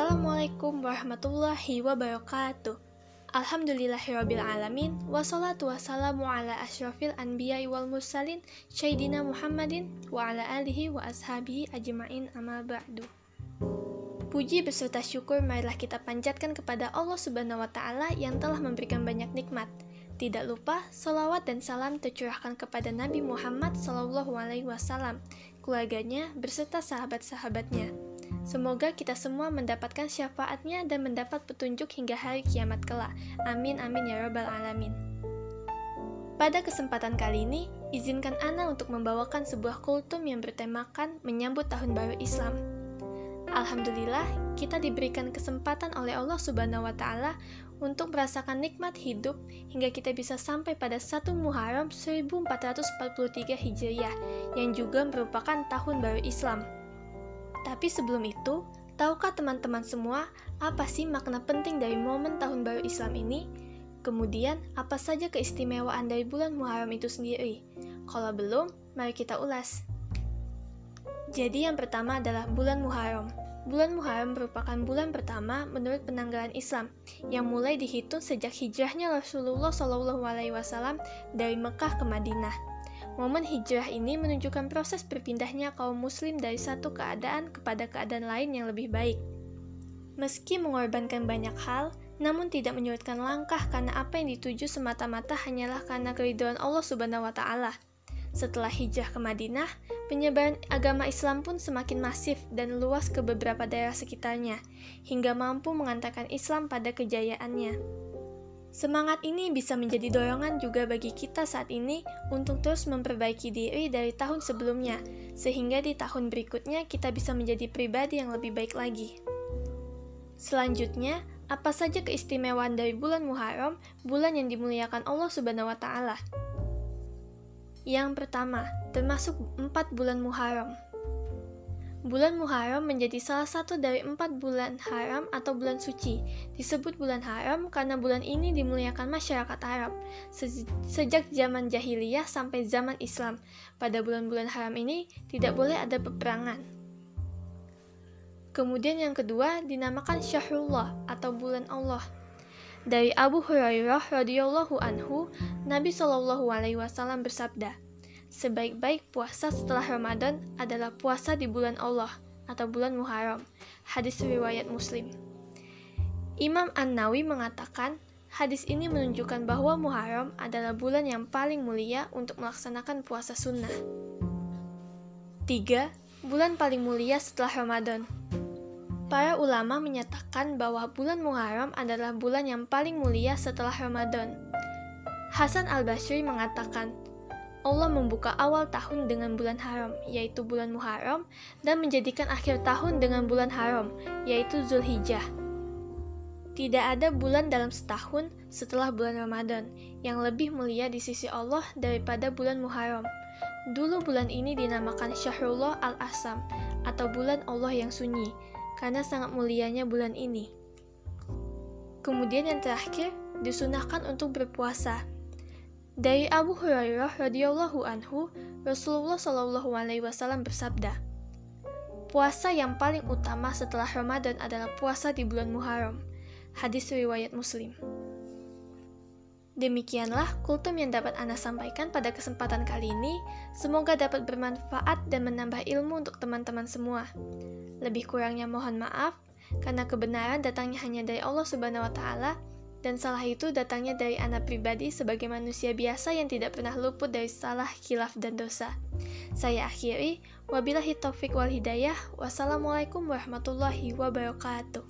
Assalamualaikum warahmatullahi wabarakatuh. Alhamdulillahirabbil alamin wassalatu wassalamu ala asyrafil anbiya'i wal mursalin sayyidina Muhammadin wa ala alihi wa ashabihi ajma'in amma ba'du. Puji beserta syukur marilah kita panjatkan kepada Allah Subhanahu wa taala yang telah memberikan banyak nikmat. Tidak lupa salawat dan salam tercurahkan kepada Nabi Muhammad Wasallam, keluarganya beserta sahabat-sahabatnya. Semoga kita semua mendapatkan syafaatnya dan mendapat petunjuk hingga hari kiamat kelak. Amin amin ya rabbal alamin. Pada kesempatan kali ini, izinkan Ana untuk membawakan sebuah kultum yang bertemakan menyambut tahun baru Islam. Alhamdulillah, kita diberikan kesempatan oleh Allah Subhanahu wa taala untuk merasakan nikmat hidup hingga kita bisa sampai pada 1 Muharram 1443 Hijriah yang juga merupakan tahun baru Islam. Tapi sebelum itu, tahukah teman-teman semua apa sih makna penting dari momen tahun baru Islam ini? Kemudian, apa saja keistimewaan dari bulan Muharram itu sendiri? Kalau belum, mari kita ulas. Jadi yang pertama adalah bulan Muharram. Bulan Muharram merupakan bulan pertama menurut penanggalan Islam yang mulai dihitung sejak hijrahnya Rasulullah Wasallam dari Mekah ke Madinah. Momen hijrah ini menunjukkan proses berpindahnya kaum muslim dari satu keadaan kepada keadaan lain yang lebih baik. Meski mengorbankan banyak hal, namun tidak menyurutkan langkah karena apa yang dituju semata-mata hanyalah karena keriduan Allah Subhanahu wa taala. Setelah hijrah ke Madinah, penyebaran agama Islam pun semakin masif dan luas ke beberapa daerah sekitarnya, hingga mampu mengantarkan Islam pada kejayaannya. Semangat ini bisa menjadi dorongan juga bagi kita saat ini untuk terus memperbaiki diri dari tahun sebelumnya, sehingga di tahun berikutnya kita bisa menjadi pribadi yang lebih baik lagi. Selanjutnya, apa saja keistimewaan dari bulan Muharram, bulan yang dimuliakan Allah Subhanahu wa taala? Yang pertama, termasuk empat bulan Muharram. Bulan Muharram menjadi salah satu dari empat bulan haram atau bulan suci. Disebut bulan haram karena bulan ini dimuliakan masyarakat Arab sejak zaman jahiliyah sampai zaman Islam. Pada bulan-bulan haram ini tidak boleh ada peperangan. Kemudian yang kedua dinamakan Syahrullah atau bulan Allah. Dari Abu Hurairah radhiyallahu anhu, Nabi Shallallahu alaihi wasallam bersabda, Sebaik-baik puasa setelah Ramadan adalah puasa di bulan Allah atau bulan Muharram. Hadis riwayat Muslim. Imam An-Nawi mengatakan, hadis ini menunjukkan bahwa Muharram adalah bulan yang paling mulia untuk melaksanakan puasa sunnah. 3. Bulan paling mulia setelah Ramadan. Para ulama menyatakan bahwa bulan Muharram adalah bulan yang paling mulia setelah Ramadan. Hasan al-Basri mengatakan, Allah membuka awal tahun dengan bulan haram, yaitu bulan Muharram, dan menjadikan akhir tahun dengan bulan haram, yaitu Zulhijjah. Tidak ada bulan dalam setahun setelah bulan Ramadan yang lebih mulia di sisi Allah daripada bulan Muharram. Dulu bulan ini dinamakan Syahrullah al-Asam atau bulan Allah yang sunyi karena sangat mulianya bulan ini. Kemudian yang terakhir, disunahkan untuk berpuasa dari Abu Hurairah radhiyallahu anhu, Rasulullah shallallahu alaihi wasallam bersabda, Puasa yang paling utama setelah Ramadan adalah puasa di bulan Muharram. Hadis riwayat Muslim. Demikianlah kultum yang dapat Anda sampaikan pada kesempatan kali ini. Semoga dapat bermanfaat dan menambah ilmu untuk teman-teman semua. Lebih kurangnya mohon maaf, karena kebenaran datangnya hanya dari Allah Subhanahu wa Ta'ala dan salah itu datangnya dari anak pribadi sebagai manusia biasa yang tidak pernah luput dari salah, khilaf, dan dosa. Saya akhiri, wabillahi taufiq wal hidayah, wassalamualaikum warahmatullahi wabarakatuh.